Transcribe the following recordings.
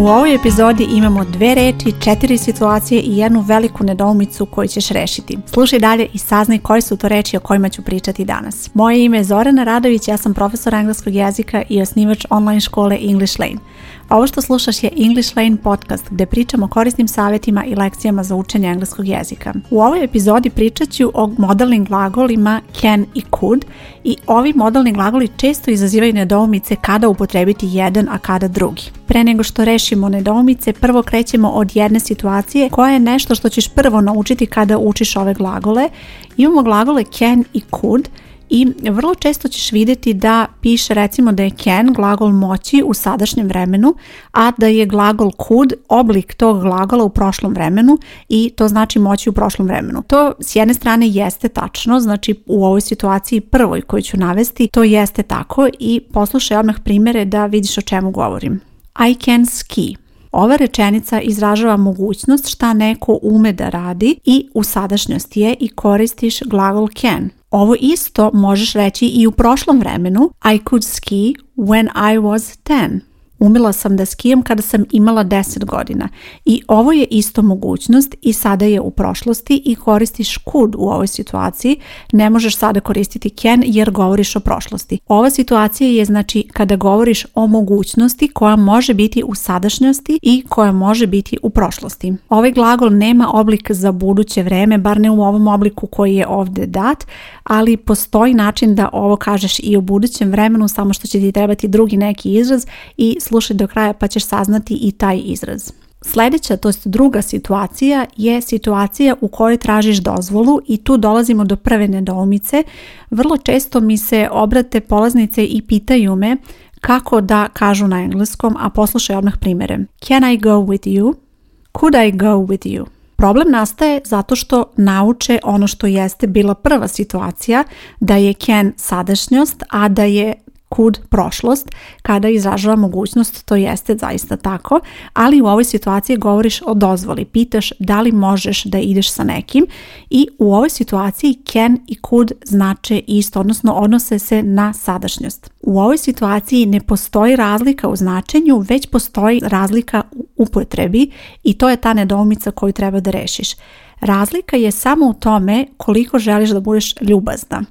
U ovoj epizodi imamo dve reči, četiri situacije i jednu veliku nedoumicu koju ćeš rešiti. Slušaj dalje i saznaj koje su to reči o kojima ću pričati danas. Moje ime je Zorana Radović, ja sam profesor engleskog jezika i osnivač online škole English Lane. Ovo što slušaš je English Lane podcast gde pričamo o korisnim savjetima i lekcijama za učenje engleskog jezika. U ovoj epizodi pričat ću o modalnim glagolima can i could i ovi modalni glagoli često izazivaju nedoumice kada upotrebiti jedan, a kada drugi pre nego što rešimo nedoumice, prvo krećemo od jedne situacije koja je nešto što ćeš prvo naučiti kada učiš ove glagole. Imamo glagole can i could i vrlo često ćeš vidjeti da piše recimo da je can glagol moći u sadašnjem vremenu, a da je glagol could oblik tog glagola u prošlom vremenu i to znači moći u prošlom vremenu. To s jedne strane jeste tačno, znači u ovoj situaciji prvoj koju ću navesti, to jeste tako i poslušaj odmah primjere da vidiš o čemu govorim. I can ski. Ova rečenica izražava mogućnost šta neko ume da radi i u sadašnjosti je i koristiš glagol can. Ovo isto možeš reći i u prošlom vremenu I could ski when I was 10. Umila sam da skijem kada sam imala 10 godina i ovo je isto mogućnost i sada je u prošlosti i koristiš kud u ovoj situaciji. Ne možeš sada koristiti can jer govoriš o prošlosti. Ova situacija je znači kada govoriš o mogućnosti koja može biti u sadašnjosti i koja može biti u prošlosti. Ovaj glagol nema oblik za buduće vreme, bar ne u ovom obliku koji je ovdje dat, ali postoji način da ovo kažeš i u budućem vremenu, samo što će ti trebati drugi neki izraz i slušaj do kraja pa ćeš saznati i taj izraz. Sljedeća, to je druga situacija je situacija u kojoj tražiš dozvolu i tu dolazimo do prve nedoumice. Vrlo često mi se obrate polaznice i pitaju me kako da kažu na engleskom, a poslušaj odmah primjere. Can I go with you? Could I go with you? Problem nastaje zato što nauče ono što jeste bila prva situacija, da je can sadašnjost, a da je kud prošlost kada izražava mogućnost, to jeste zaista tako, ali u ovoj situaciji govoriš o dozvoli, pitaš da li možeš da ideš sa nekim i u ovoj situaciji can i could znače isto, odnosno odnose se na sadašnjost. U ovoj situaciji ne postoji razlika u značenju, već postoji razlika u upotrebi i to je ta nedoumica koju treba da rešiš. Razlika je samo u tome koliko želiš da budeš ljubazna.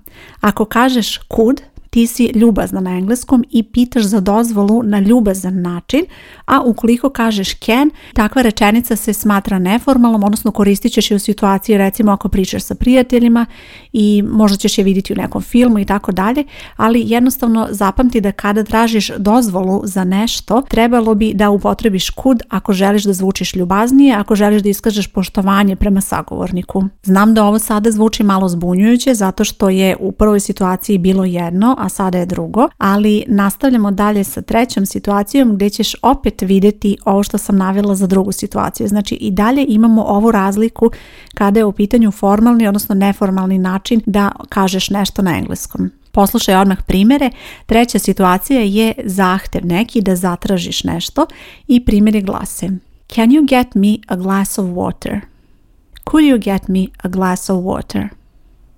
Ako kažeš could, ti si ljubazna na engleskom i pitaš za dozvolu na ljubazan način, a ukoliko kažeš can, takva rečenica se smatra neformalnom, odnosno koristit ćeš je u situaciji recimo ako pričaš sa prijateljima i možda ćeš je vidjeti u nekom filmu i tako dalje, ali jednostavno zapamti da kada tražiš dozvolu za nešto, trebalo bi da upotrebiš kud ako želiš da zvučiš ljubaznije, ako želiš da iskažeš poštovanje prema sagovorniku. Znam da ovo sada zvuči malo zbunjujuće zato što je u prvoj situaciji bilo jedno, a sada je drugo, ali nastavljamo dalje sa trećom situacijom gdje ćeš opet vidjeti ovo što sam navela za drugu situaciju. Znači i dalje imamo ovu razliku kada je u pitanju formalni, odnosno neformalni način način da kažeš nešto na engleskom. Poslušaj odmah primere. Treća situacija je zahtev neki da zatražiš nešto i primjeri glase. Can you get me a glass of water? Could you get me a glass of water?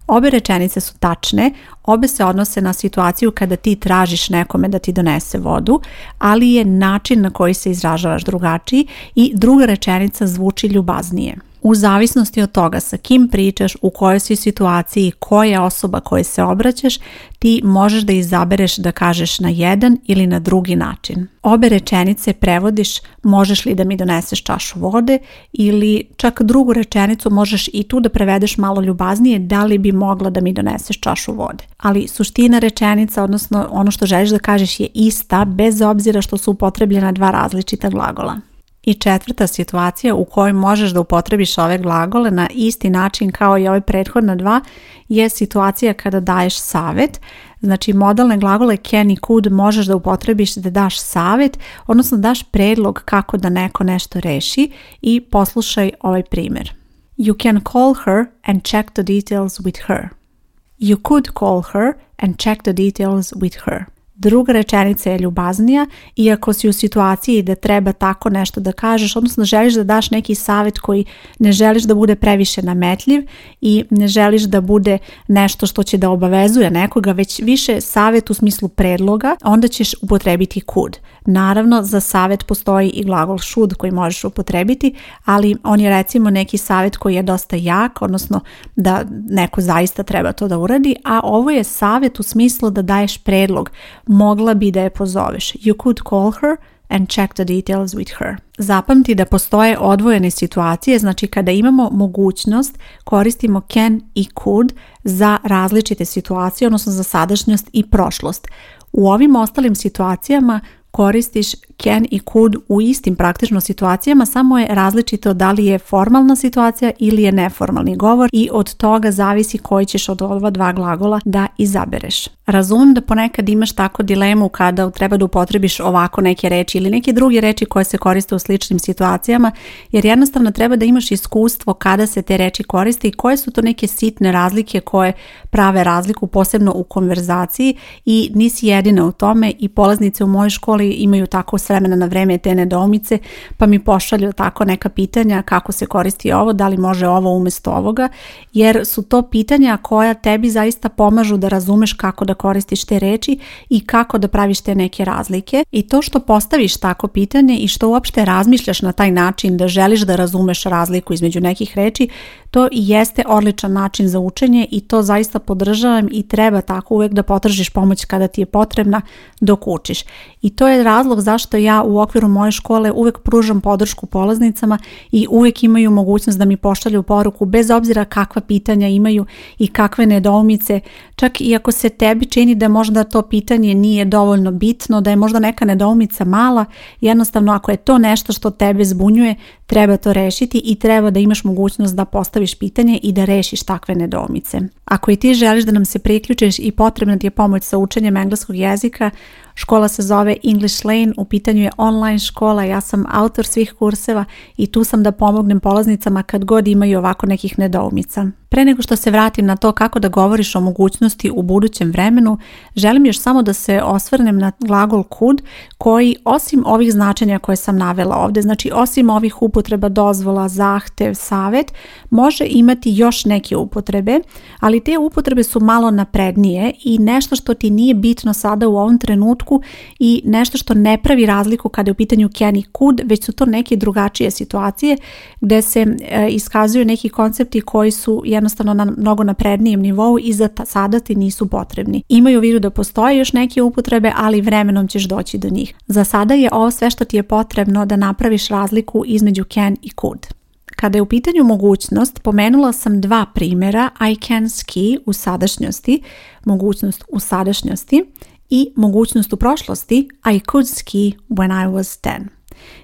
Obe rečenice su tačne, obe se odnose na situaciju kada ti tražiš nekome da ti donese vodu, ali je način na koji se izražavaš drugačiji i druga rečenica zvuči ljubaznije. U zavisnosti od toga sa kim pričaš, u kojoj si situaciji, koja je osoba kojoj se obraćaš, ti možeš da izabereš da kažeš na jedan ili na drugi način. Obe rečenice prevodiš možeš li da mi doneseš čašu vode ili čak drugu rečenicu možeš i tu da prevedeš malo ljubaznije da li bi mogla da mi doneseš čašu vode. Ali suština rečenica, odnosno ono što želiš da kažeš je ista bez obzira što su upotrebljena dva različita glagola. I četvrta situacija u kojoj možeš da upotrebiš ove glagole na isti način kao i ove prethodna dva je situacija kada daješ savjet. Znači modalne glagole can i could možeš da upotrebiš da daš savjet, odnosno daš predlog kako da neko nešto reši i poslušaj ovaj primjer. You can call her and check the details with her. You could call her and check the details with her. Druga rečenica je ljubaznija iako si u situaciji da treba tako nešto da kažeš, odnosno želiš da daš neki savjet koji ne želiš da bude previše nametljiv i ne želiš da bude nešto što će da obavezuje nekoga, već više savjet u smislu predloga, onda ćeš upotrebiti could. Naravno, za savjet postoji i glagol should koji možeš upotrebiti, ali on je recimo neki savjet koji je dosta jak, odnosno da neko zaista treba to da uradi, a ovo je savjet u smislu da daješ predlog mogla bi da je pozoveš. You could call her and check the details with her. Zapamti da postoje odvojene situacije, znači kada imamo mogućnost koristimo can i could za različite situacije, odnosno za sadašnjost i prošlost. U ovim ostalim situacijama koristiš can i could u istim praktično situacijama, samo je različito da li je formalna situacija ili je neformalni govor i od toga zavisi koji ćeš od ova dva glagola da izabereš. Razum da ponekad imaš tako dilemu kada treba da upotrebiš ovako neke reči ili neke druge reči koje se koriste u sličnim situacijama, jer jednostavno treba da imaš iskustvo kada se te reči koriste i koje su to neke sitne razlike koje prave razliku posebno u konverzaciji i nisi jedina u tome i polaznice u mojoj školi ali imaju tako s vremena na vreme te nedomice, pa mi pošalju tako neka pitanja kako se koristi ovo, da li može ovo umjesto ovoga, jer su to pitanja koja tebi zaista pomažu da razumeš kako da koristiš te reči i kako da praviš te neke razlike. I to što postaviš tako pitanje i što uopšte razmišljaš na taj način da želiš da razumeš razliku između nekih reči, to i jeste odličan način za učenje i to zaista podržavam i treba tako uvek da potražiš pomoć kada ti je potrebna dok učiš. I to je razlog zašto ja u okviru moje škole uvek pružam podršku polaznicama i uvek imaju mogućnost da mi pošalju poruku bez obzira kakva pitanja imaju i kakve nedoumice. Čak i ako se tebi čini da možda to pitanje nije dovoljno bitno, da je možda neka nedoumica mala, jednostavno ako je to nešto što tebe zbunjuje, treba to rešiti i treba da imaš mogućnost da postaviš pitanje i da rešiš takve nedomice. Ako i ti želiš da nam se priključiš i potrebna ti je pomoć sa učenjem engleskog jezika, Škola se zove English Lane, u pitanju je online škola, ja sam autor svih kurseva i tu sam da pomognem polaznicama kad god imaju ovako nekih nedoumica. Pre nego što se vratim na to kako da govoriš o mogućnosti u budućem vremenu, želim još samo da se osvrnem na glagol could koji osim ovih značenja koje sam navela ovdje, znači osim ovih upotreba dozvola, zahtev, savjet može imati još neke upotrebe, ali te upotrebe su malo naprednije i nešto što ti nije bitno sada u ovom trenutku i nešto što ne pravi razliku kada je u pitanju can i could, već su to neke drugačije situacije gdje se e, iskazuju neki koncepti koji su jednostavno na mnogo naprednijem nivou i za sada ti nisu potrebni. Imaju u vidu da postoje još neke upotrebe, ali vremenom ćeš doći do njih. Za sada je ovo sve što ti je potrebno da napraviš razliku između can i could. Kada je u pitanju mogućnost, pomenula sam dva primjera I can ski u sadašnjosti, mogućnost u sadašnjosti, i mogućnost u prošlosti I could ski when I was 10.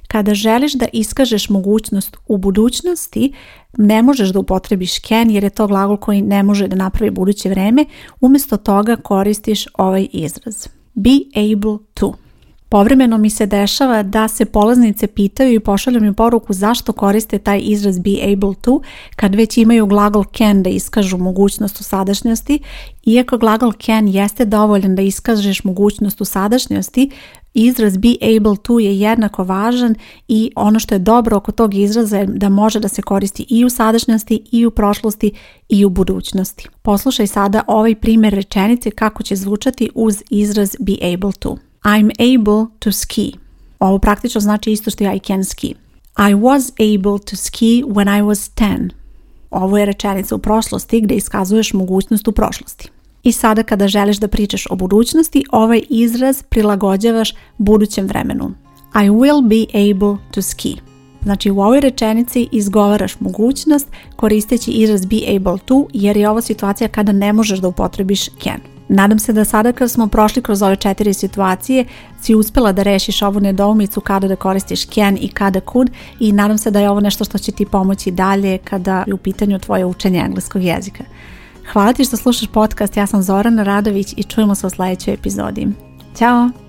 Kada želiš da iskažeš mogućnost u budućnosti, ne možeš da upotrebiš can jer je to glagol koji ne može da napravi buduće vreme, umjesto toga koristiš ovaj izraz. Be able to. Povremeno mi se dešava da se polaznice pitaju i pošalju mi poruku zašto koriste taj izraz be able to kad već imaju glagol can da iskažu mogućnost u sadašnjosti. Iako glagol can jeste dovoljan da iskažeš mogućnost u sadašnjosti, izraz be able to je jednako važan i ono što je dobro oko tog izraza je da može da se koristi i u sadašnjosti i u prošlosti i u budućnosti. Poslušaj sada ovaj primjer rečenice kako će zvučati uz izraz be able to. I'm able to ski. Ovo praktično znači isto što I can ski. I was able to ski when I was 10. Ovo je rečenica u prošlosti gdje iskazuješ mogućnost u prošlosti. I sada kada želiš da pričaš o budućnosti, ovaj izraz prilagođavaš budućem vremenu. I will be able to ski. Znači u ovoj rečenici izgovaraš mogućnost koristeći izraz be able to jer je ovo situacija kada ne možeš da upotrebiš can. Nadam se da sada kad smo prošli kroz ove četiri situacije si uspjela da rešiš ovu nedoumicu kada da koristiš can i kada could i nadam se da je ovo nešto što će ti pomoći dalje kada je u pitanju tvoje učenje engleskog jezika. Hvala ti što slušaš podcast, ja sam Zorana Radović i čujemo se u sljedećoj epizodi. Ćao!